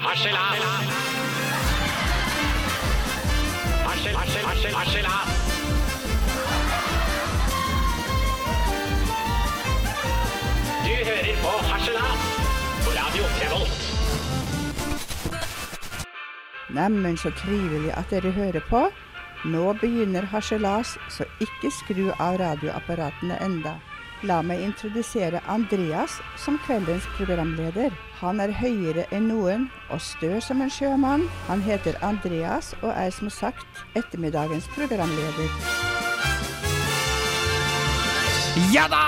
Harselas. Harsel, harsel, harsel, harselas. Du hører på Harselas på Radio Revolt. Neimen, så trivelig at dere hører på. Nå begynner harselas, så ikke skru av radioapparatene enda. La meg introdusere Andreas som kveldens programleder. Han er høyere enn noen og stø som en sjømann. Han heter Andreas og er som sagt ettermiddagens programleder. Ja da!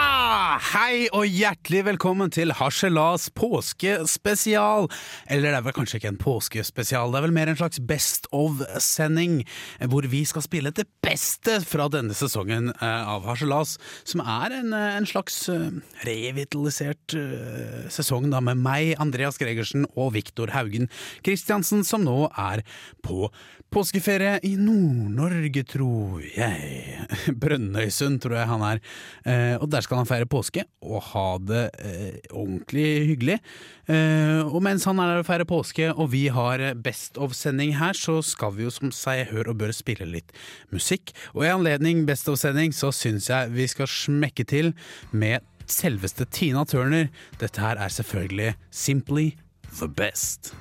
Hei og hjertelig velkommen til Harselas påskespesial. Eller det er vel kanskje ikke en påskespesial, det er vel mer en slags Best of-sending, hvor vi skal spille det beste fra denne sesongen eh, av Harselas, som er en, eh, en slags eh, revitalisert sesong da med meg, Andreas Gregersen og Viktor Haugen Kristiansen, som nå er på påskeferie i Nord-Norge, tror jeg. Brønnøysund, tror jeg han er. Eh, og der skal han feire påske og ha det eh, ordentlig hyggelig. Eh, og mens han er der og feirer påske, og vi har Best of-sending her, så skal vi jo som seg hør og bør spille litt musikk. Og i anledning Best of-sending så syns jeg vi skal smekke til med selveste Tina Turner. Dette her er selvfølgelig Simply the Best.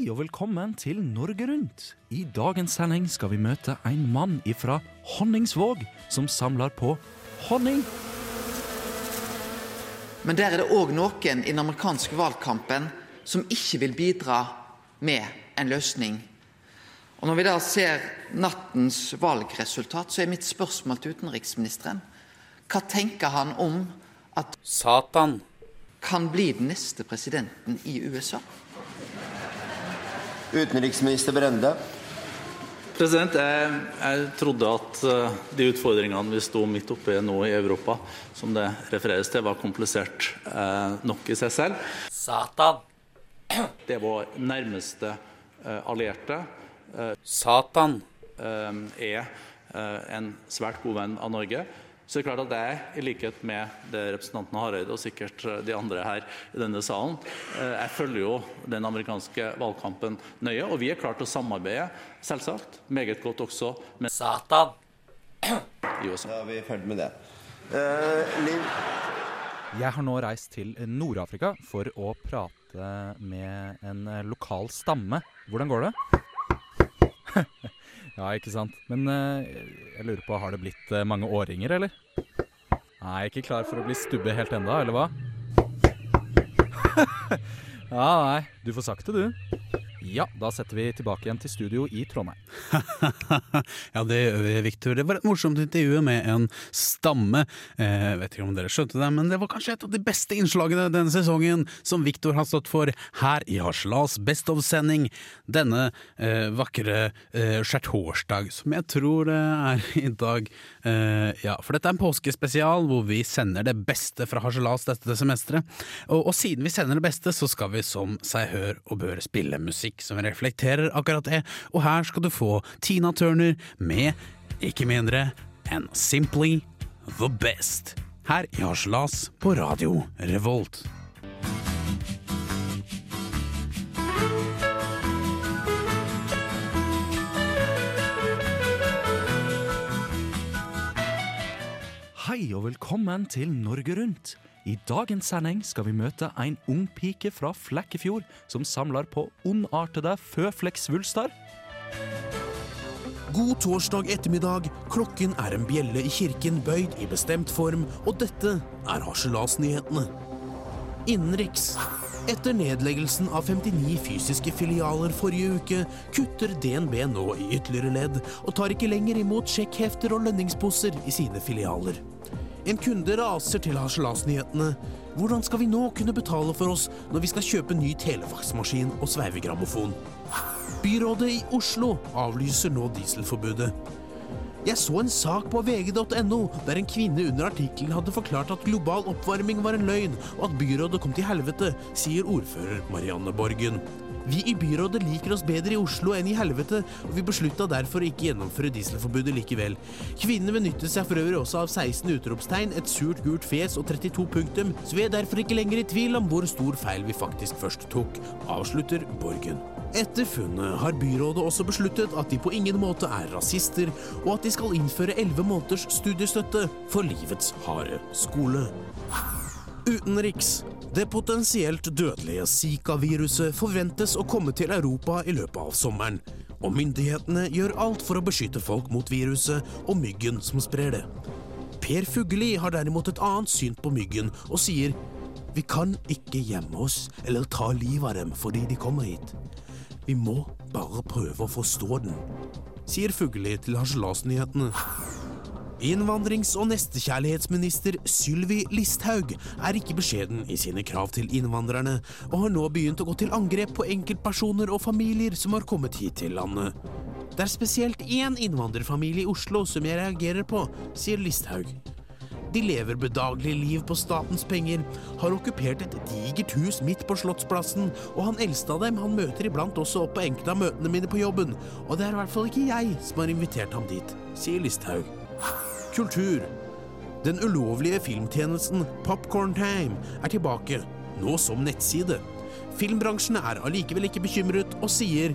Hei og velkommen til Norge Rundt. I dagens sending skal vi møte en mann ifra Honningsvåg som samler på honning. Men der er det òg noen i den amerikanske valgkampen som ikke vil bidra med en løsning. Og Når vi da ser nattens valgresultat, så er mitt spørsmål til utenriksministeren Hva tenker han om at Satan. kan bli den neste presidenten i USA? Utenriksminister Brende. President, jeg, jeg trodde at eh, de utfordringene vi sto midt oppe i nå i Europa, som det refereres til, var komplisert eh, nok i seg selv. Satan. Det er vår nærmeste eh, allierte. Satan. eh, er eh, en svært god venn av Norge. Så det er klart at jeg, i likhet med det representanten Hareide og sikkert eh, de andre her i denne salen, eh, jeg følger jo den amerikanske valgkampen nøye, og vi er klart til å samarbeide, selvsagt, meget godt også med Satan. i USA. Da er vi ferdig med det. Uh, Liv, Jeg har nå reist til Nord-Afrika for å prate med en eh, lokal stamme. Hvordan går det? ja, ikke sant. Men eh, jeg lurer på, har det blitt eh, mange årringer, eller? Nei, ikke klar for å bli stubbe helt enda, eller hva? ja, nei, du får sagt det, du. Ja, da setter vi tilbake igjen til studio i Trondheim. ja, det gjør vi, Victor. Det var et morsomt intervju med en stamme. Eh, Jeg vet ikke om dere skjønte det, men det var kanskje et av de beste innslagene denne sesongen som Victor har stått for her i Haslas Best of-sending denne eh, vakre eh, skjærtorsdag, som jeg tror det er i dag. Eh, ja, for dette er en påskespesial hvor vi sender det beste fra Harselas dette semesteret. Og, og siden vi sender det beste, så skal vi som seg hør og bør spille musikk som reflekterer akkurat det. Og her skal du få Tina Turner med ikke mindre enn Simply the Best. Her i Harselas på Radio Revolt. Hei og velkommen til Norge Rundt. I dagens sending skal vi møte en ung pike fra Flekkefjord som samler på ondartede føflekksvulster. God torsdag ettermiddag, klokken er en bjelle i kirken bøyd i bestemt form, og dette er Harselasnyhetene. Innenriks. Etter nedleggelsen av 59 fysiske filialer forrige uke, kutter DNB nå i ytterligere ledd, og tar ikke lenger imot sjekkhefter og lønningsposer i sine filialer. En kunde raser til Harselasnyhetene. Hvordan skal vi nå kunne betale for oss når vi skal kjøpe ny telefaksmaskin og sveivegrammofon? Byrådet i Oslo avlyser nå dieselforbudet. Jeg så en sak på vg.no der en kvinne under artikkelen hadde forklart at global oppvarming var en løgn, og at byrådet kom til helvete, sier ordfører Marianne Borgen. Vi i byrådet liker oss bedre i Oslo enn i helvete, og vi beslutta derfor å ikke gjennomføre dieselforbudet likevel. Kvinnene benyttet seg for øvrig også av 16 utropstegn, et surt gult fjes og 32 punktum, så vi er derfor ikke lenger i tvil om hvor stor feil vi faktisk først tok, avslutter Borgen. Etter funnet har byrådet også besluttet at de på ingen måte er rasister, og at de skal innføre 11 måneders studiestøtte for livets harde skole. Utenriks. Det potensielt dødelige Zika-viruset forventes å komme til Europa i løpet av sommeren, og myndighetene gjør alt for å beskytte folk mot viruset og myggen som sprer det. Per Fugelli har derimot et annet syn på myggen, og sier vi kan ikke gjemme oss eller ta livet av dem fordi de kommer hit. Vi må bare prøve å forstå den, sier Fugelli til Harselasnyhetene. Innvandrings- og nestekjærlighetsminister Sylvi Listhaug er ikke beskjeden i sine krav til innvandrerne, og har nå begynt å gå til angrep på enkeltpersoner og familier som har kommet hit til landet. Det er spesielt én innvandrerfamilie i Oslo som jeg reagerer på, sier Listhaug. De lever bedagelig liv på statens penger, har okkupert et digert hus midt på Slottsplassen, og han eldste av dem han møter iblant også opp på enkelte av møtene mine på jobben, og det er i hvert fall ikke jeg som har invitert ham dit, sier Listhaug. Kultur. Den ulovlige filmtjenesten Popcorn Time er tilbake, nå som nettside. Filmbransjen er allikevel ikke bekymret og sier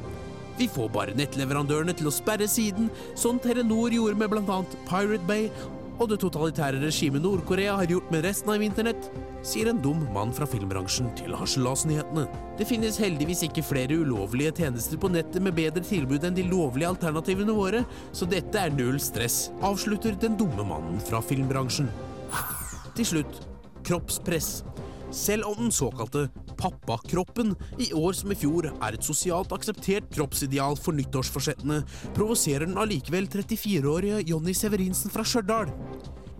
vi får bare nettleverandørene til å sperre siden, sånn Telenor gjorde med bl.a. Pirate Bay, og det totalitære regimet Nord-Korea har gjort med resten av internett, sier en dum mann fra filmbransjen til Harselasnyhetene. Det finnes heldigvis ikke flere ulovlige tjenester på nettet med bedre tilbud enn de lovlige alternativene våre, så dette er null stress, avslutter den dumme mannen fra filmbransjen. Til slutt kroppspress. Selv om den såkalte pappakroppen i år som i fjor er et sosialt akseptert kroppsideal for nyttårsforsettene, provoserer den allikevel 34-årige Jonny Severinsen fra Stjørdal.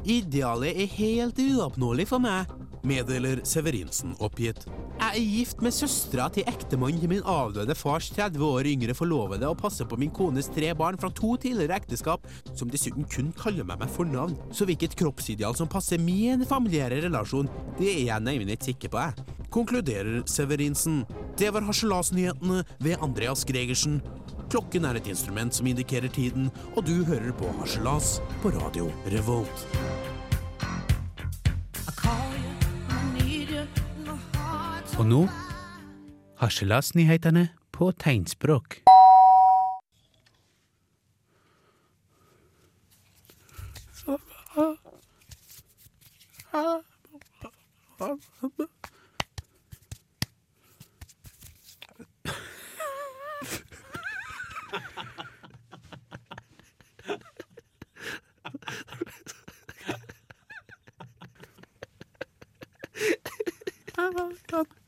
Idealet er helt uoppnåelig for meg, meddeler Severinsen oppgitt. Jeg er gift med søstera til ektemannen til min avdøde fars 30 år yngre forlovede og passer på min kones tre barn fra to tidligere ekteskap, som dessuten kun kaller meg med fornavn. Så hvilket kroppsideal som passer min familiære relasjon, det er jeg nemlig ikke sikker på, jeg. Konkluderer Severinsen. Det var harselasnyhetene ved Andreas Gregersen. Klokken er et instrument som indikerer tiden, og du hører på Harselas på radio Revolt. Og nå Harselasnyhetene på tegnspråk.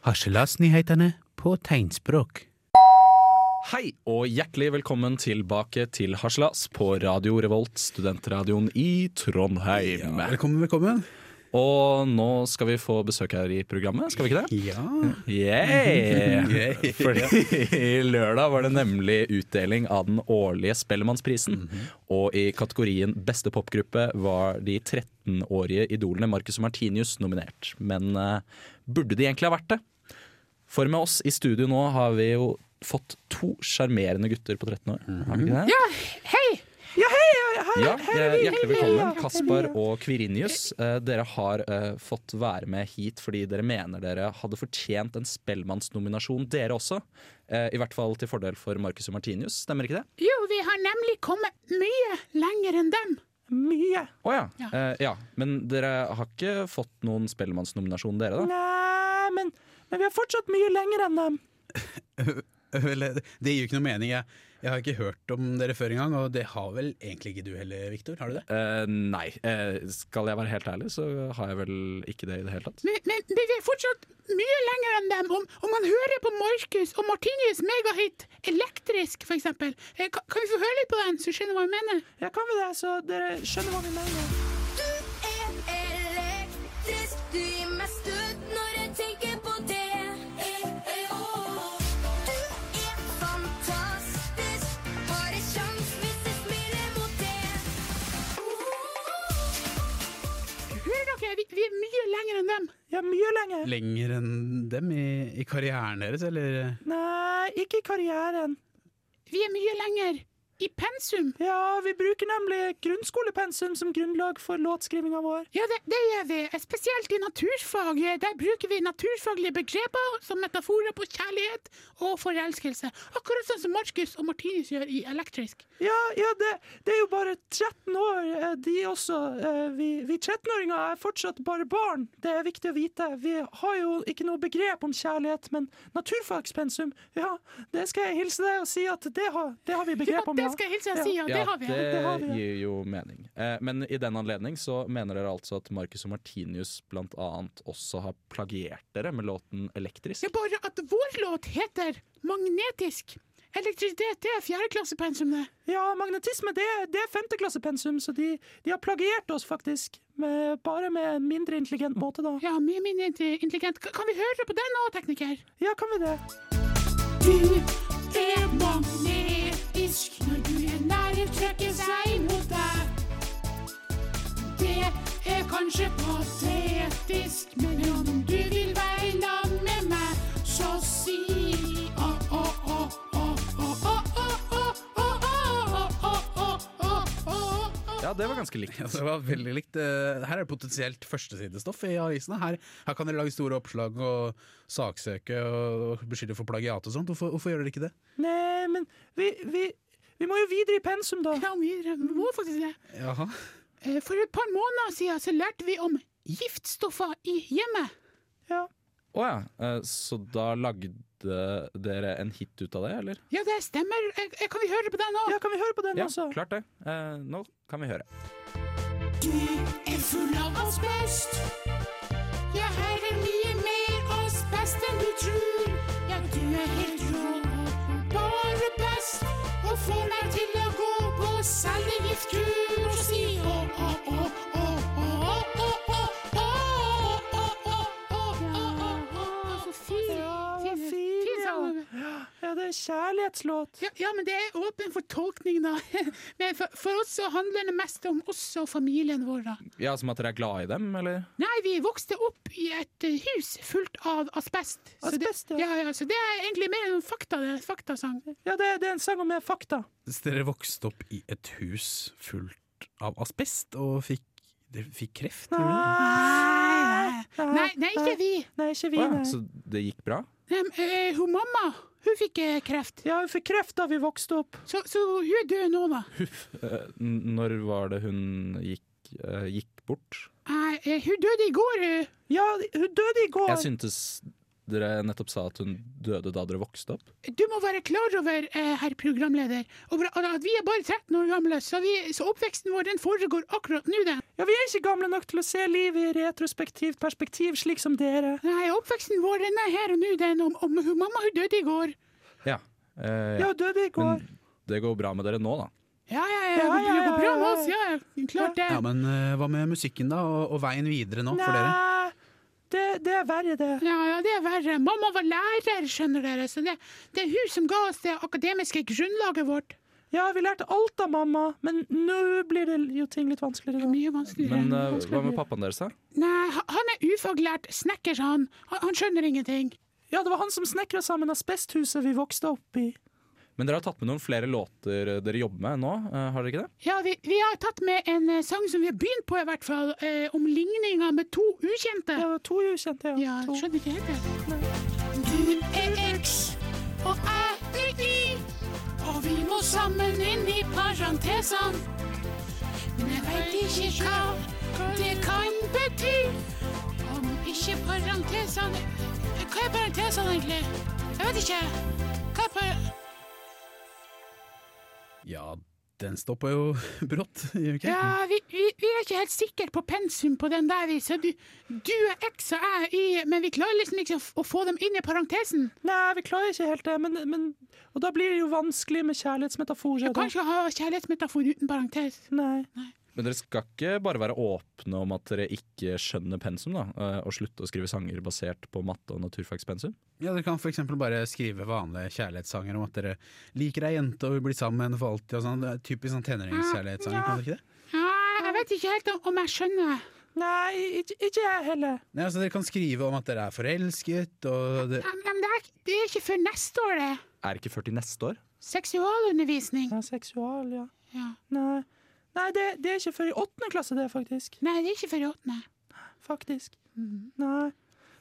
Harselasnyhetene på tegnspråk. Og hjertelig velkommen tilbake til Haslas på Radio Revolt, studentradioen i Trondheim. Velkommen, velkommen. Og nå skal vi få besøk her i programmet, skal vi ikke det? Ja. Yeah. Fordi i lørdag var det nemlig utdeling av den årlige Spellemannsprisen. Og i kategorien beste popgruppe var de 13-årige idolene Marcus og Martinius nominert. Men uh, burde de egentlig ha vært det? For med oss i studio nå har vi jo fått to sjarmerende gutter på 13 år. Har du ikke det? Ja, hei! Ja, eh, Hjertelig velkommen, Kaspar og Kvirinius. Eh, Dere har eh, fått være med hit fordi dere mener dere hadde fortjent en Spellemannsnominasjon, dere også. Eh, I hvert fall til fordel for Marcus og Martinius, stemmer ikke det? Jo, vi har nemlig kommet mye lenger enn dem. Mye. Å ja. Ja. Eh, ja. Men dere har ikke fått noen Spellemannsnominasjon, dere, da? Nei, men, men vi er fortsatt mye lenger enn dem. Det gir jo ikke noe mening. Jeg, Jeg har ikke hørt om dere før engang, og det har vel egentlig ikke du heller, Viktor? Har du det? Uh, nei, Uh, skal jeg være helt ærlig, så har jeg vel ikke det i det hele tatt. Men, men det er fortsatt mye lenger enn dem. Om, om man hører på Markus og Martinius megahit 'Elektrisk', for eksempel. Eh, Kan, kan vi få høre litt på den, så skjønner hva vi mener? Ja, kan vi det, så dere skjønner hva vi mener? Vi, vi er mye lenger enn dem. Ja, mye lenger. Lenger enn dem i, i karrieren deres, eller? Nei, ikke i karrieren. Vi er mye lenger i pensum. Ja, vi bruker nemlig grunnskolepensum som grunnlag for låtskrivinga vår. Ja, det, det gjør vi. Spesielt i naturfag. Der bruker vi naturfaglige begreper som metaforer på kjærlighet og forelskelse. Akkurat sånn som Markus og Martinus gjør i Elektrisk. Ja, ja det, det er jo bare 13 år, eh, de også. Eh, Vi, vi 13-åringer er fortsatt bare barn. Det er viktig å vite. Vi har jo ikke noe begrep om kjærlighet, men naturfagspensum, ja, det skal jeg hilse deg og si at det har, det har vi begrep om. Det skal jeg hilse og si, ja, det har vi. det, Det har vi, gir jo mening. Eh, men i den anledning så mener dere altså at Marcus og Martinius blant annet også har plagiert dere med låten 'Elektrisk'? Det er bare at vår låt heter Magnetisk. Elektrisitet, det er fjerdeklassepensum, det. Ja, magnetisme det, det er femteklassepensum, så de, de har plagiert oss faktisk. Med, bare med en mindre intelligent måte, da. Ja, mye mindre intelligent. Kan vi høre på den nå, tekniker? Ja, kan vi det? Du er magnetisk når nær, trekker seg mot deg. Det er kanskje patetisk, men om du vil Ja, det var ganske likt. Ja, det var veldig likt. Eh, Her er det potensielt førstesidestoff i avisene. Her, her kan dere lage store oppslag og saksøke og beskylde for plagiat og sånt. Hvorfor, hvorfor gjør dere ikke det? Nei, men vi, vi, vi må jo videre i pensum, da. Ja, vi, Vi må faktisk det. Jaha. Eh, For et par måneder siden så lærte vi om giftstoffer i hjemmet. Ja. Å ja, eh, så da lagde dere en hit ut av det, eller? Ja, det stemmer. Eh, eh, Kan vi høre på den nå? ja, kan vi høre på den Ja, også? klart det. Eh, nå kan vi høre. Du er full av asbest. Ja, her er mye mer asbest enn du tror. Ja, du er helt rå, bare best. Og får meg til å gå på cellegiftkur og si Ja, det er kjærlighetslåt. Ja, ja, men det er åpen for tolkning, da. Men for, for oss så handler det mest om oss og familien vår, da. Ja, Som at dere er glad i dem, eller? Nei, vi vokste opp i et eh, hus fullt av asbest. Asbest, det, ja. ja. ja. Så det er egentlig mer en fakta, det er en faktasang. Ja, det, det er en sang om mer fakta. Så dere vokste opp i et hus fullt av asbest og fikk, dere fikk kreft? Nei, nei, nei, ikke vi. Nei, ikke vi, nei. så det gikk bra? Um, eh, hun mamma, hun fikk eh, kreft. Ja, hun fikk kreft da vi vokste opp. Så, så hun er død nå, da. Eh, når var det hun gikk, eh, gikk bort? Nei, eh, hun døde i går. hun. Ja, hun døde i går. Jeg syntes dere nettopp sa at hun døde da dere vokste opp. Du må være klar over, eh, herr programleder, at vi er bare 13 år gamle, så, vi, så oppveksten vår den foregår akkurat nå, den. Ja, Vi er ikke gamle nok til å se livet i retrospektivt perspektiv, slik som dere. Nei, oppveksten vår den er her og nå, den. Om, om hun mamma hun døde i går. Ja. Eh, Ja, hun døde i går. Men det går bra med dere nå, da? Ja, ja, ja, Ja, det ja, går bra ja, med ja. oss, ja, ja, klart det. Ja, men uh, hva med musikken da, og, og veien videre nå for dere? Det, det er verre, det. Ja, ja, det er verre. Mamma var lærer, skjønner dere, så det, det er hun som ga oss det akademiske grunnlaget vårt. Ja, vi lærte alt av mamma, men nå blir det jo ting litt vanskeligere. da. Mye vanskeligere. Men eh, hva med pappaen deres, da? Nei, han er ufaglært snekker, sa han. han. Han skjønner ingenting. Ja, det var han som snekra sammen asbesthuset vi vokste opp i. Men dere har tatt med noen flere låter dere jobber med nå, eh, har dere ikke det? Ja, vi, vi har tatt med en eh, sang som vi har begynt på, i hvert fall, eh, om ligninga med to ukjente. Ja, to ukjente, ja. Ja, To. skjønner ikke helt det. Du er X, og jeg er Y, og vi må sammen inn i parentesene. Men jeg veit ikke hva det kan bety. Om ikke parentesene Hva er parentesene, egentlig? Jeg vet ikke. Hva er par... Den stopper jo brått? Ja, vi, vi, vi er ikke helt sikre på pensum på den der, så du, du er X og jeg er Y, men vi klarer liksom ikke å få dem inn i parentesen. Nei, vi klarer ikke helt det, men, men Og da blir det jo vanskelig med kjærlighetsmetaforer. Du kan ikke ha kjærlighetsmetafor uten parentes. Nei. Men dere skal ikke bare være åpne om at dere ikke skjønner pensum, da, eh, og slutte å skrive sanger basert på matte- og naturfagspensum? Ja, Dere kan for eksempel bare skrive vanlige kjærlighetssanger om at dere liker ei jente og vil bli sammen med henne for alltid. og sånn. Typisk sånn tenåringskjærlighetssanger, kan dere ikke det? Ja, jeg vet ikke helt om- jeg skjønner. Nei, ikke, ikke jeg heller. Nei, altså Dere kan skrive om at dere er forelsket, og det, Ja, Men det er, det er ikke før neste år, det. Er det ikke 40 neste år? Seksualundervisning. Ja, seksual, ja. Ja. Nei, Nei det, det er ikke før i åttende klasse, det, faktisk. Nei, det er ikke før i åttende. Faktisk. Nei.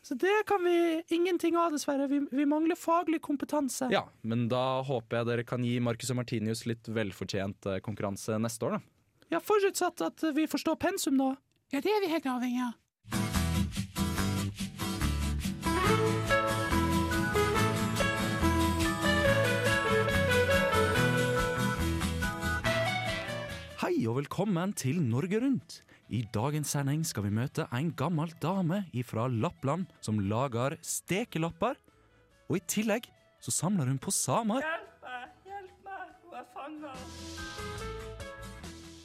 Så det kan vi ingenting av, dessverre. Vi, vi mangler faglig kompetanse. Ja, men da håper jeg dere kan gi Marcus og Martinius litt velfortjent eh, konkurranse neste år, da. Ja, Forutsatt at vi forstår pensum, da. Ja, det er vi helt avhengig av. Hei og velkommen til Norge Rundt. I dagens sending skal vi møte en gammel dame fra Lappland som lager stekelapper. Og i tillegg så samler hun på samer. Hjelp meg! Hjelp meg! Hun er fanga!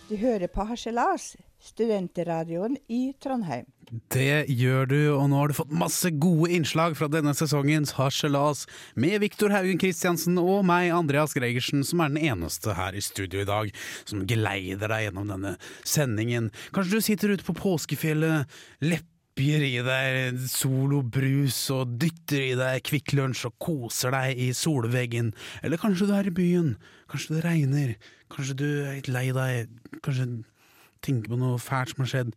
Du hører på Harselas, studentradioen i Trondheim. Det gjør du, og nå har du fått masse gode innslag fra denne sesongens Harselas med Viktor Haugen Kristiansen og meg, Andreas Gregersen, som er den eneste her i studio i dag som geleider deg gjennom denne sendingen. Kanskje du sitter ute på påskefjellet, lepper i deg solobrus og dytter i deg Kvikk Lunsj og koser deg i solveggen. Eller kanskje du er i byen, kanskje det regner, kanskje du er litt lei deg, kanskje tenker på noe fælt som har skjedd.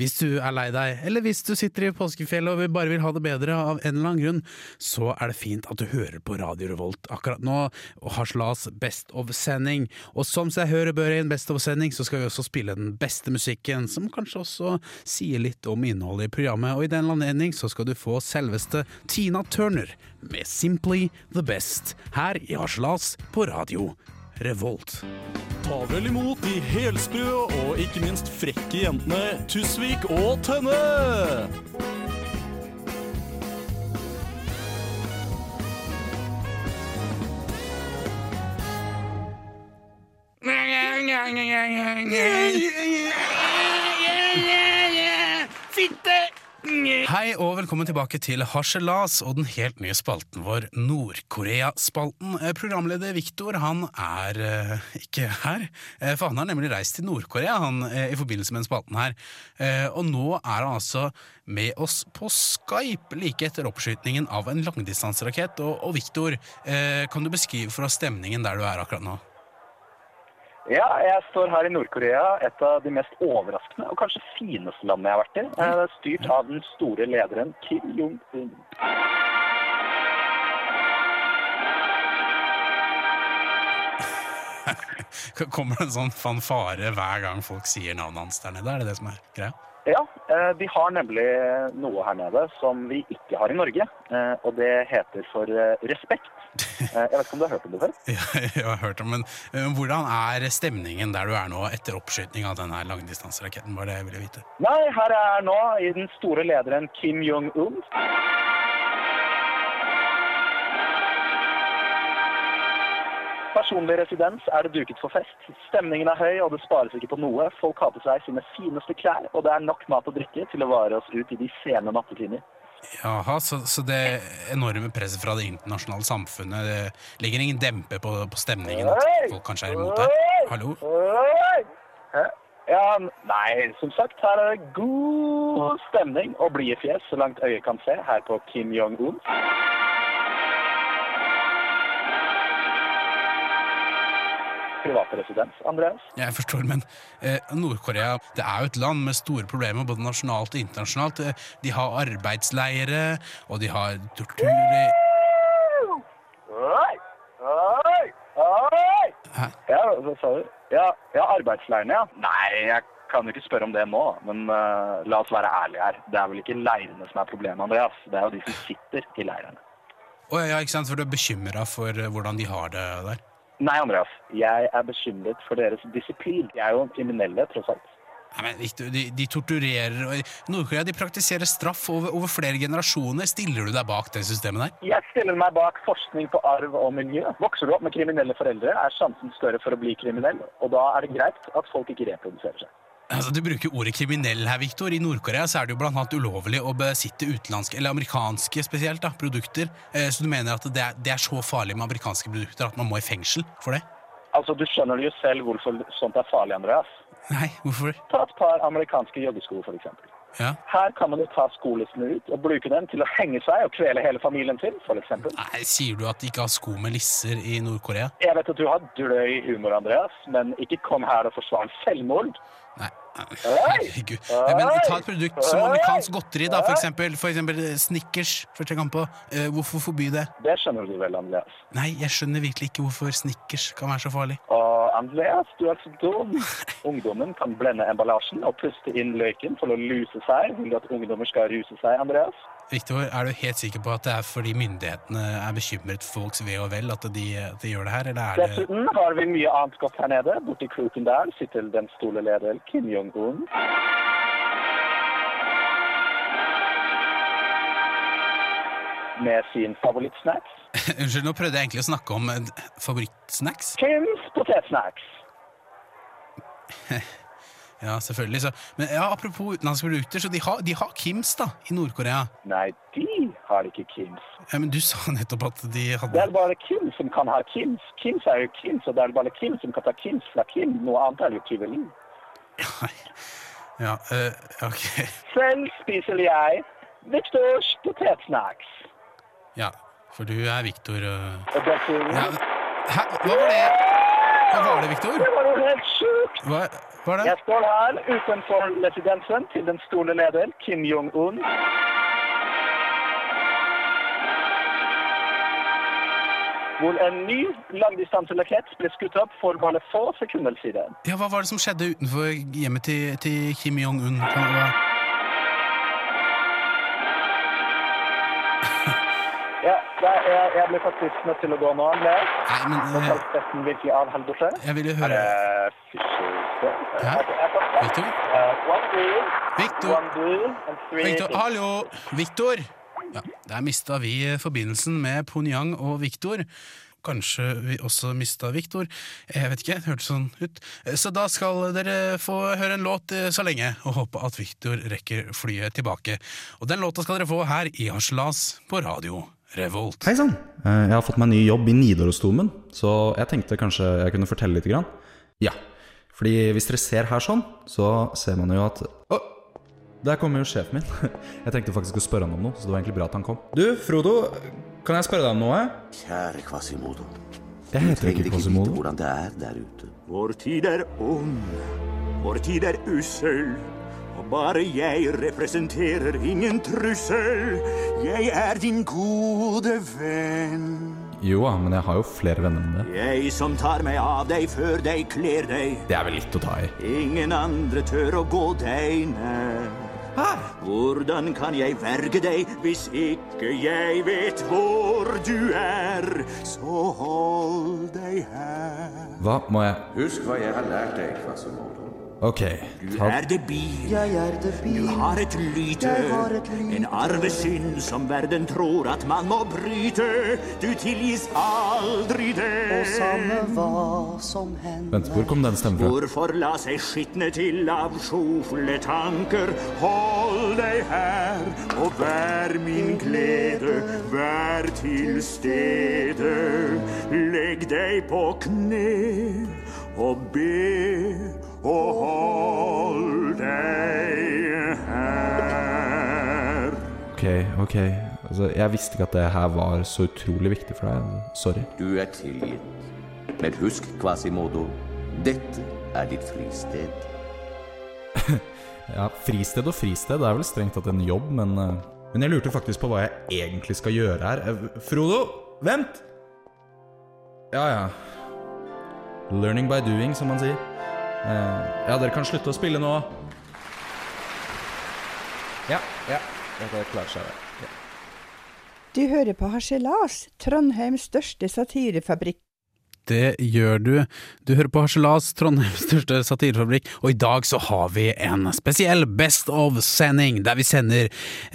Hvis du er lei deg, eller hvis du sitter i påskefjellet og bare vil ha det bedre av en eller annen grunn, så er det fint at du hører på Radio Revolt akkurat nå, og har Slas Best of-sending. Og som seg hører bør i en Best of-sending, så skal vi også spille den beste musikken, som kanskje også sier litt om innholdet i programmet, og i den anledning så skal du få selveste Tina Turner med Simply The Best, her i Harselas på Radio Revolt. Ta vel imot de helsprø og ikke minst frekke jentene Tusvik og Tønne! Fitte! Hei og velkommen tilbake til Harselas og den helt nye spalten vår, Nord-Korea-spalten. Eh, Programleder Viktor han er eh, ikke her, eh, for han har nemlig reist til Nord-Korea han, eh, i forbindelse med den spalten her. Og nå er han altså med oss på Skype like etter oppskytingen av en langdistanserakett. Og, og Viktor, kan du beskrive for oss stemningen der du er akkurat nå? Ja, jeg står her i Nord-Korea, et av de mest overraskende og kanskje fineste landene jeg har vært i. Er styrt av den store lederen Kim Jong-un. Kommer det en sånn fanfare hver gang folk sier navnet hans der nede? Er det det som er greia? Ja, eh, de har nemlig noe her nede som vi ikke har i Norge, eh, og det heter for eh, respekt. Eh, Jeg vet ikke om du har hørt om det før? Ja, jeg har hørt om, men eh, Hvordan er stemningen der du er nå etter oppskyting av denne langdistanseraketten? Var det jeg ville vite. Nei, her er jeg nå i den store lederen Kim Jong-un. Personlig residens er det duket for fest. Stemningen er høy, og det spares ikke på noe. Folk har på seg sine fineste klær, og det er nok mat og drikke til å vare oss ut i de sene nattetimer. Jaha, så, så det enorme presset fra det internasjonale samfunnet det ligger ingen demper på, på stemningen? At folk kanskje er imot deg? Hallo? Hæ? Ja, nei, som sagt, her er det god stemning og blide fjes så langt øyet kan se her på Kim Jong-un. Private residens, Andreas. Jeg forstår, men eh, Nord-Korea det er jo et land med store problemer både nasjonalt og internasjonalt. Eh, De har arbeidsleire, og de har tortur Oi! Oi! Oi! Ja, hva sa du? Ja, ja arbeidsleirene, ja. Nei, jeg kan jo ikke spørre om det nå, men uh, la oss være ærlige her. Det er vel ikke leirene som er problemet, Andreas. Det er jo de som sitter i leirene. Å, ja, ikke sant, For du er bekymra for eh, hvordan de har det der? Nei, Andreas. Jeg er bekymret for deres disiplin. De er jo kriminelle, tross alt. Nei, men de, de torturerer Nord-Korea de praktiserer straff over, over, flere generasjoner. Stiller du deg bak det systemet der? Jeg stiller meg bak forskning på arv og miljø. Vokser du opp med kriminelle foreldre, er sjansen større for å bli kriminell. Og da er det greit at folk ikke reproduserer seg. Altså, Du bruker ordet kriminell her, Victor. I Nord-Korea er det jo blant annet ulovlig å besitte utenlandske, eller amerikanske spesielt, da, produkter. Eh, Så du mener at det er, det er så farlig med amerikanske produkter at man må i fengsel for det? Altså, Du skjønner jo selv hvorfor sånt er farlig, Andreas. Nei, hvorfor? Ta et par amerikanske joggesko, f.eks. Ja. Her kan man jo ta skolissene ut og bruke dem til å henge seg og kvele hele familien til, f.eks. Nei, Sier du at de ikke har sko med lisser i Nord-Korea? Jeg vet at du har drøy humor, Andreas, men ikke kom her og forsvar selvmord. Nei. Herregud. Men ta et produkt som amerikansk godteri, da, for eksempel, for eksempel Snickers. For eksempel. Eh, hvorfor forby det? Det skjønner du vel, Andreas. Nei, jeg skjønner virkelig ikke hvorfor Snickers kan være så farlig. Og Andreas, du er så dum. Ungdommen kan blende emballasjen og puste inn løken for å luse seg. Vil du at ungdommer skal ruse seg, Andreas? Victor, er du helt sikker på at det er fordi myndighetene er bekymret for folks ve og vel at de, at de gjør det her, eller er det Dessuten har vi mye annet godt her nede. Borti kroken der sitter den store leder Kim Jong-un. Med sin favorittsnacks. Unnskyld, nå prøvde jeg egentlig å snakke om eh, favorittsnacks. Kims potetsnacks. Ja, selvfølgelig. Så. Men ja, apropos utenlandske produkter, så de har, de har Kims da, i Nord-Korea. Nei, de har ikke Kims. Ja, men du sa nettopp at de hadde Det er bare Kim som kan ha Kims. Kims er jo Kims, og det er bare Kim som kan ta Kims fra Kim. Noe annet er jo tyveri. Ja, uh, ok. Selv spiser jeg Victors potetsnacks. Ja, for du er Victor uh... Og dessuten ja, Hæ? Hva var det? Hva var det, Victor? Det var jo helt sjukt! Hva var det? Jeg står her utenfor residensen til den store leder Kim Jong-un. Hvor en ny langdistanserakett ble skutt opp for bare få sekunder siden. Ja, Hva var det som skjedde utenfor hjemmet til, til Kim Jong-un? Ja, jeg, jeg ble faktisk nødt til å gå nå, Andreas. Nei, men uh, jeg, virkelig seg. jeg ville Er høre det fiskersted? Ja, Victor? Uh, Victor? Victor, hallo! Victor! Ja, Der mista vi forbindelsen med Ponyang og Viktor. Kanskje vi også mista Viktor. Jeg vet ikke, det hørtes sånn ut. Så da skal dere få høre en låt eh, så lenge, og håpe at Viktor rekker flyet tilbake. Og den låta skal dere få her i Harselas på radio Revolt. Hei sann! Eh, Jeg har fått meg ny jobb i Nidarosdomen, så jeg tenkte kanskje jeg kunne fortelle litt. Grann. Ja, fordi hvis dere ser her sånn, så ser man jo at der kommer jo sjefen min. Jeg tenkte faktisk å spørre han om noe, så det var egentlig bra at han kom. Du, Frodo, kan jeg spørre deg om noe? Kjære Quasimodo. Jeg heter ikke ikke Quasimodo. hvordan det er der ute. Vår tid er ond, vår tid er ussel. Og bare jeg representerer ingen trussel. Jeg er din gode venn. Jo da, men jeg har jo flere venner enn det. Jeg som tar meg av deg før deg kler deg. Det er vel litt å ta i. Ingen andre tør å gå deg nær. Hvordan kan jeg verge deg hvis ikke jeg vet hvor du er? Så hold deg her. Hva må jeg Husk hva jeg har lært deg, Quasimodo. Ok, Du er debil. Jeg er debil. Du har et lyte. Har et lyte. En arvesynd som verden tror at man må bryte. Du tilgis aldri det. Og samme hva som hender. Vent, hvor kom den stemmen fra? Hvorfor la seg skitne til av sjofle tanker? Hold deg her og vær min glede, vær til stede. Legg deg på kne og be, og hold deg her. Ok, ok. Altså, jeg visste ikke at det her var så utrolig viktig for deg. Sorry. Du er tilgitt. Men husk, Quasimodo, dette er ditt fristed. Ja, Fristed og fristed det er vel strengt tatt en jobb, men eh, Men jeg lurte faktisk på hva jeg egentlig skal gjøre her. Eh, Frodo, vent! Ja, ja. Learning by doing, som man sier. Eh, ja, dere kan slutte å spille nå. Ja, ja. Dette klarer seg, det. Ja. Du hører på Harselas, Trondheims største satirefabrikk. Det gjør du. Du hører på Harselas, Trondheims største satirefabrikk, og i dag så har vi en spesiell Best of-sending, der vi sender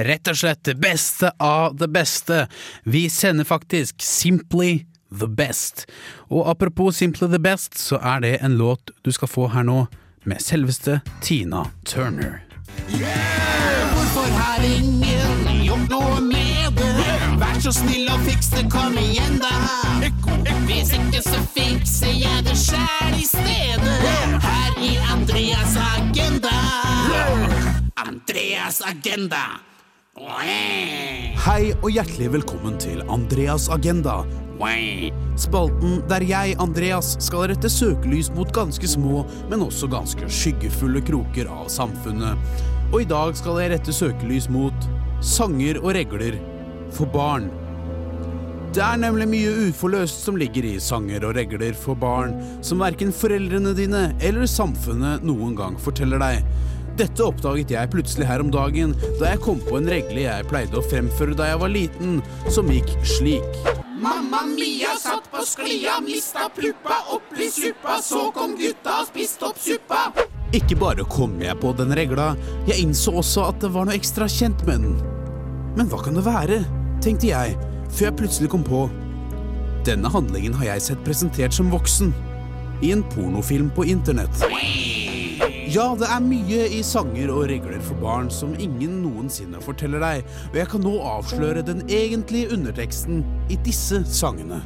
rett og slett det beste av det beste. Vi sender faktisk Simply the Best. Og apropos Simple the Best, så er det en låt du skal få her nå, med selveste Tina Turner. Hvorfor har ingen gjort noe med det? Vær så snill og fiks det, kom igjen da. Hvis ikke så fikser jeg det sjæl i stedet. Her i Andreas Agenda. Andreas Agenda. Hei og hjertelig velkommen til Andreas Agenda. Spalten der jeg, Andreas, skal rette søkelys mot ganske små, men også ganske skyggefulle kroker av samfunnet. Og i dag skal jeg rette søkelys mot sanger og regler for barn. Det er nemlig mye uforløst som ligger i sanger og regler for barn, som verken foreldrene dine eller samfunnet noen gang forteller deg. Dette oppdaget jeg plutselig her om dagen, da jeg kom på en regle jeg pleide å fremføre da jeg var liten, som gikk slik. Mamma Mia satt på sklia, mista pluppa oppi suppa. Så kom gutta og spiste opp suppa. Ikke bare kom jeg på den regla, jeg innså også at det var noe ekstra kjent med den. Men hva kan det være, tenkte jeg, før jeg plutselig kom på. Denne handlingen har jeg sett presentert som voksen. I en pornofilm på internett. Ja, det er mye i sanger og regler for barn som ingen noensinne forteller deg, og jeg kan nå avsløre den egentlige underteksten i disse sangene.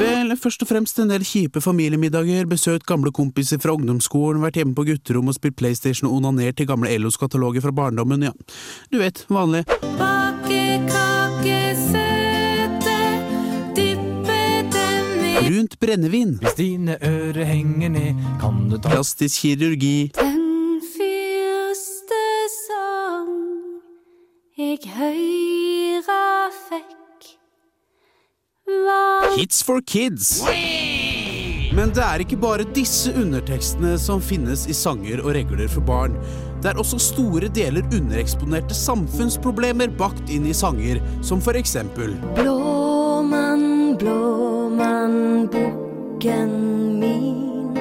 Vel, først og fremst en del kjipe familiemiddager, besøkt gamle kompiser fra ungdomsskolen, vært hjemme på gutterom og spilt PlayStation og onanert til gamle Ellos kataloger fra barndommen, ja. Du vet, vanlig. Bakekakesøte, dyppe den i Brunt brennevin. Hvis dine ører henger ned, kan du ta Plastisk kirurgi. Den første sang jeg høyra var Hits for kids. Men det er ikke bare disse undertekstene som finnes i sanger og regler for barn. Det er også store deler undereksponerte samfunnsproblemer bakt inn i sanger, som for eksempel Blåmann, blåmann, bukken min,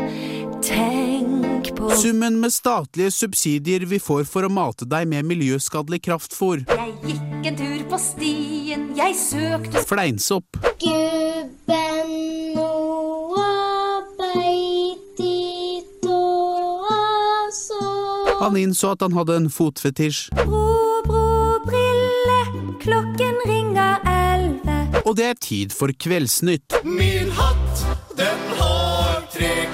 tenk på Summen med statlige subsidier vi får for å mate deg med miljøskadelig kraftfôr. Jeg gikk en tur på stien, jeg søkte Fleinsopp. Gubben Noah beit i tåa så Han innså at han hadde en fotfetisj. Bro, bro, brille, klokken ringer elleve. Og det er tid for Kveldsnytt. Min hatt, den har tre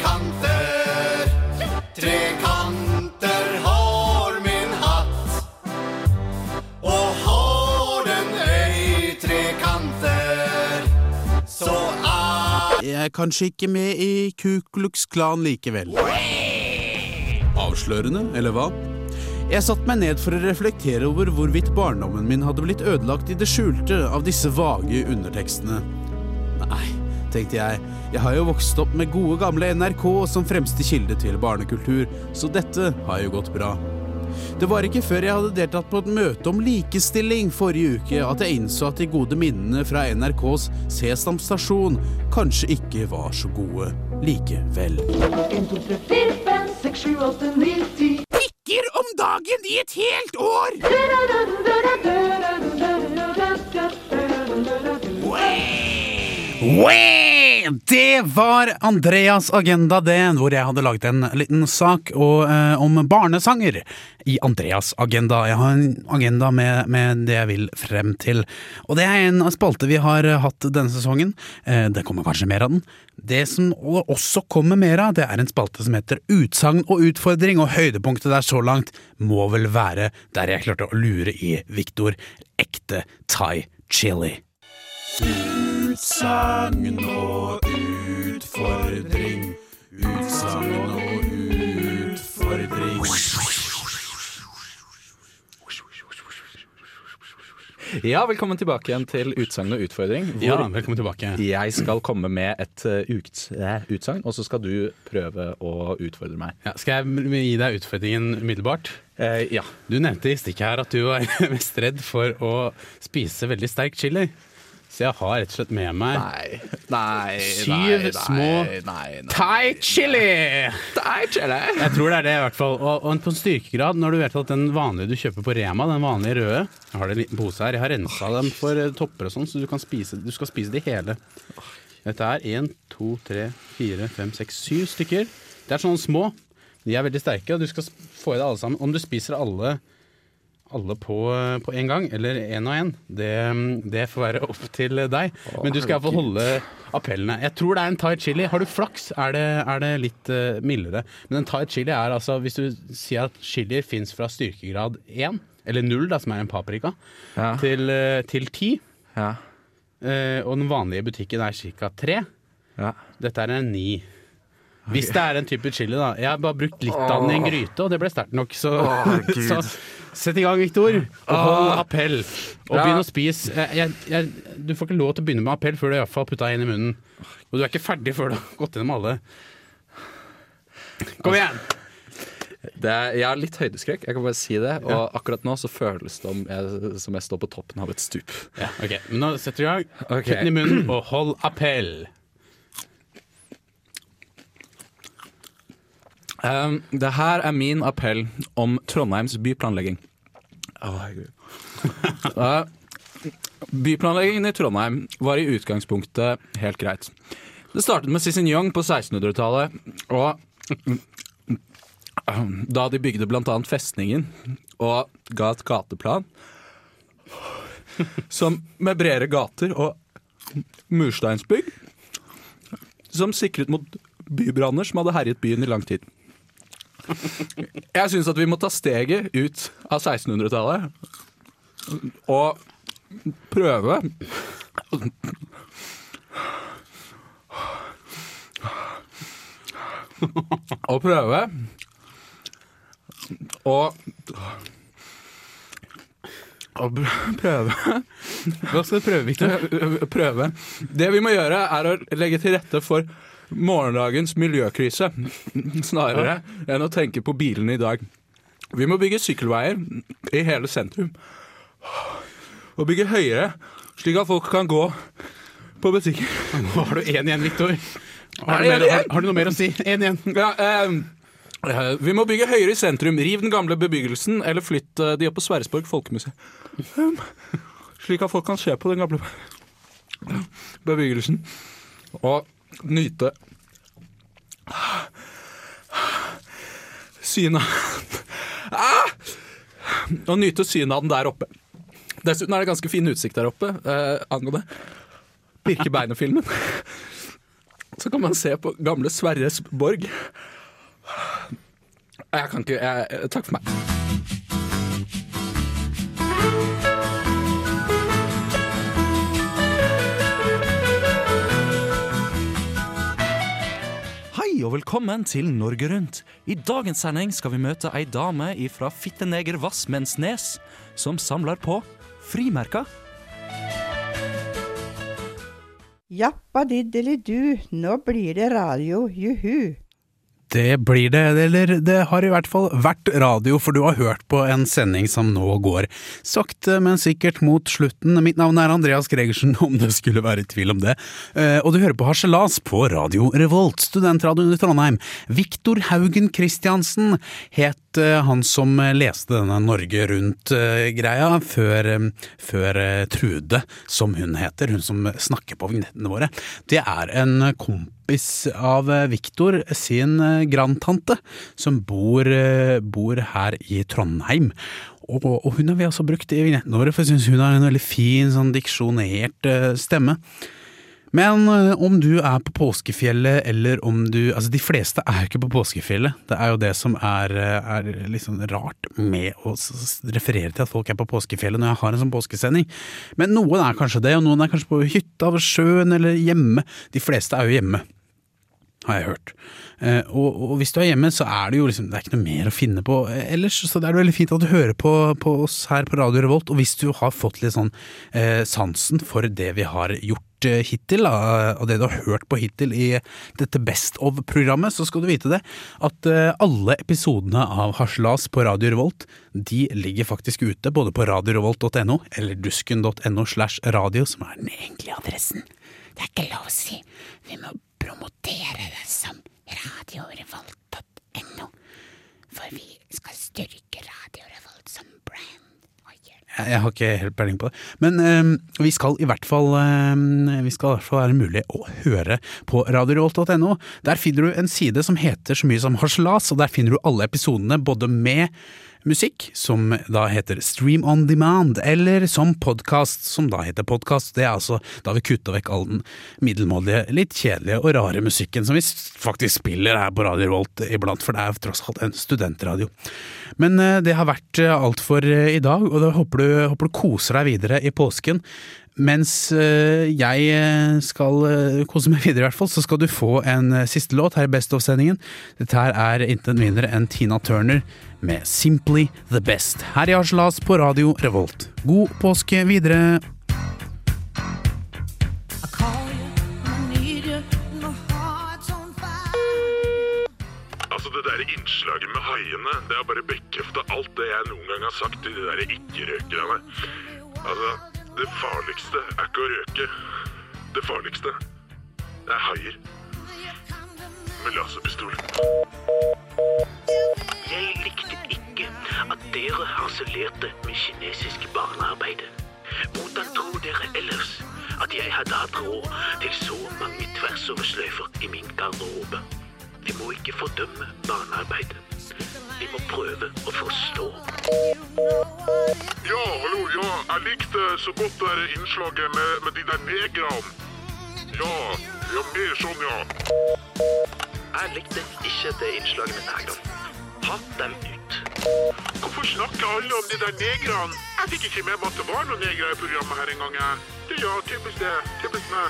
er kanskje ikke med i Ku Klux Klan likevel. Avslørende, eller hva? Jeg satte meg ned for å reflektere over hvorvidt barndommen min hadde blitt ødelagt i det skjulte av disse vage undertekstene. Nei, tenkte jeg, jeg har jo vokst opp med gode gamle NRK som fremste kilde til barnekultur, så dette har jo gått bra. Det var ikke før jeg hadde deltatt på et møte om likestilling forrige uke at jeg innså at de gode minnene fra NRKs Sesam stasjon kanskje ikke var så gode likevel. Pikker om dagen i et helt år! Det var Andreas agenda, det, hvor jeg hadde laget en liten sak og, eh, om barnesanger i Andreas agenda. Jeg har en agenda med, med det jeg vil frem til. Og det er en spalte vi har hatt denne sesongen. Eh, det kommer kanskje mer av den. Det som også kommer mer av, det er en spalte som heter Utsagn og utfordring, og høydepunktet der så langt må vel være der jeg klarte å lure i Victor ekte thai chili. Utsagn og utfordring. Utsagn og utfordring. Ja, velkommen tilbake igjen til Utsagn og utfordring. hvor Ja, velkommen tilbake. Jeg skal komme med et uts- eh, utsagn, og så skal du prøve å utfordre meg. Ja, skal jeg gi deg utfordringen umiddelbart? Eh, ja. Du nevnte i stikket her at du var mest redd for å spise veldig sterk chili. Så jeg har rett og slett med meg Nei, nei, syv nei, små. Thai chili! Thai chili! Jeg tror det er det, i hvert fall. Og, og på en styrkegrad, når du vet at den vanlige du kjøper på Rema, den vanlige røde Jeg har det en liten pose her. Jeg har rensa dem for eh, topper og sånn, så du, kan spise, du skal spise de hele. Dette er én, to, tre, fire, fem, seks, syv stykker. Det er sånne små. De er veldig sterke, og du skal få i deg alle sammen. Om du spiser alle alle på, på en gang, eller én og én, det, det får være opp til deg. Men du skal iallfall holde appellene. Jeg tror det er en Thai chili. Har du flaks, er det, er det litt eh, mildere. Men en Thai chili er altså Hvis du sier at chilier fins fra styrkegrad 1, eller 0, da, som er en paprika, til, eh, til 10, eh, og den vanlige butikken er ca. 3, dette er en 9. Hvis det er en type chili, da. Jeg har bare brukt litt av den i en gryte, og det ble sterkt nok. Så, oh, så sett i gang, Viktor. Og hold appell. Og begynn å spise. Jeg, jeg, du får ikke lov til å begynne med appell før du i hvert fall har putta en i munnen. Og du er ikke ferdig før du har gått gjennom alle. Kom igjen! Det er, jeg har litt høydeskrekk, jeg kan bare si det. Og akkurat nå så føles det om jeg, som jeg står på toppen av et stup. Ja, ok, Men nå setter du i gang. Okay. Putt den i munnen, og hold appell. Um, det her er min appell om Trondheims byplanlegging. Oh. Uh, byplanleggingen i Trondheim var i utgangspunktet helt greit. Det startet med Cicignon på 1600-tallet, og da de bygde annet festningen og ga et gateplan som med bredere gater og mursteinsbygg som sikret mot bybranner som hadde herjet byen i lang tid. Jeg syns at vi må ta steget ut av 1600-tallet og prøve Å prøve å å prøve Hva skal du prøve, Victor? Prøve. Det vi må gjøre, er å legge til rette for morgendagens miljøkrise, snarere enn å tenke på bilene i dag. Vi må bygge sykkelveier i hele sentrum. Og bygge høyere, slik at folk kan gå på butikker. Nå har du én igjen, Victor. Har, har, har du noe mer å si? Én igjen. Ja, eh, vi må bygge høyere i sentrum. Riv den gamle bebyggelsen, eller flytt eh, de opp på Sverresborg folkemuseum. Um, slik at folk kan se på den gamle bebyggelsen og nyte synet ah! Og nyte synet av den der oppe. Dessuten er det ganske fin utsikt der oppe eh, angående Birkebeinerfilmen. Så kan man se på gamle Sverres borg. Jeg kan ikke jeg, Takk for meg. Og velkommen til Norge Rundt. I dagens sending skal vi møte ei dame fra Fitteneger Vassmensnes som samler på frimerker. Jappadiddeli-du, nå blir det radio, juhu. Det blir det, eller det har i hvert fall vært radio, for du har hørt på en sending som nå går sakte, men sikkert mot slutten. Mitt navn er Andreas Gregersen, om det skulle være tvil om det. Eh, Og du hører på Harselas på Radio Revolt, studentradioen i Trondheim. Viktor Haugen Christiansen het eh, han som leste denne Norge Rundt-greia før, eh, før eh, Trude, som hun heter, hun som snakker på vignettene våre. Det er en kompis av Viktor sin grandtante, som bor, bor her i Trondheim. Og, og hun har vi altså brukt i vignettene våre, for jeg syns hun har en veldig fin, sånn diksjonert stemme. Men eh, om du er på påskefjellet, eller om du Altså, de fleste er jo ikke på påskefjellet. Det er jo det som er, eh, er liksom rart med å referere til at folk er på påskefjellet når jeg har en sånn påskesending. Men noen er kanskje det, og noen er kanskje på hytta ved sjøen eller hjemme. De fleste er jo hjemme. Har jeg hørt. Eh, og, og hvis du er hjemme, så er det jo liksom, det er ikke noe mer å finne på eh, ellers, så det er veldig fint at du hører på, på oss her på Radio Revolt. Og hvis du har fått litt sånn eh, sansen for det vi har gjort eh, hittil, da, og det du har hørt på hittil i dette Best of-programmet, så skal du vite det, at alle episodene av Haslas på Radio Revolt, de ligger faktisk ute, både på radiorevolt.no eller dusken.no slash radio, som er den egentlige adressen. Det er ikke lov å si. Vi må promotere det som radiorevolt.no. For vi skal styrke Radio Revolt som brand. Jeg, jeg har ikke helt peiling på det. Men um, vi skal i hvert fall um, Vi skal i hvert fall være mulig å høre på radiorevolt.no. Der finner du en side som heter så mye som Harselas, og der finner du alle episodene både med musikk, som da heter Stream on Demand, eller som podkast, som da heter podkast. Det er altså da vi kutta vekk all den middelmådige, litt kjedelige og rare musikken som vi faktisk spiller her på Radio Volt iblant, for det er tross alt en studentradio. Men eh, det har vært eh, alt for eh, i dag, og da håper du, håper du koser deg videre i påsken. Mens eh, jeg eh, skal eh, kose meg videre, i hvert fall, så skal du få en siste låt her i Best of-sendingen. Dette her er intet mindre enn Tina Turner med Simply The Best. Her i Harselas på Radio Revolt. God påske videre! Altså, det der innslaget med haiene, det har bare bekrefta alt det jeg noen gang har sagt til de der ikke-røkerne. Altså, det farligste er ikke å røke. Det farligste, er haier. Med laserpistol. Jeg likte ikke at dere harselerte med kinesisk barnearbeid. Hvordan tror dere ellers at jeg hadde hatt råd til så mange tversoversløyfer i min garderobe? Vi må ikke fordømme barnearbeid. Vi må prøve å forstå. Ja, hallo, ja, jeg likte så godt det innslaget med, med de der negrene. Ja, ja, mer sånn, ja. Jeg likte ikke det innslaget med negrene. Ta dem ut. Hvorfor snakker alle om de der negrene? Jeg fikk ikke med meg at det var noen negre i programmet her en gang. Det, ja, typisk det. Typisk meg.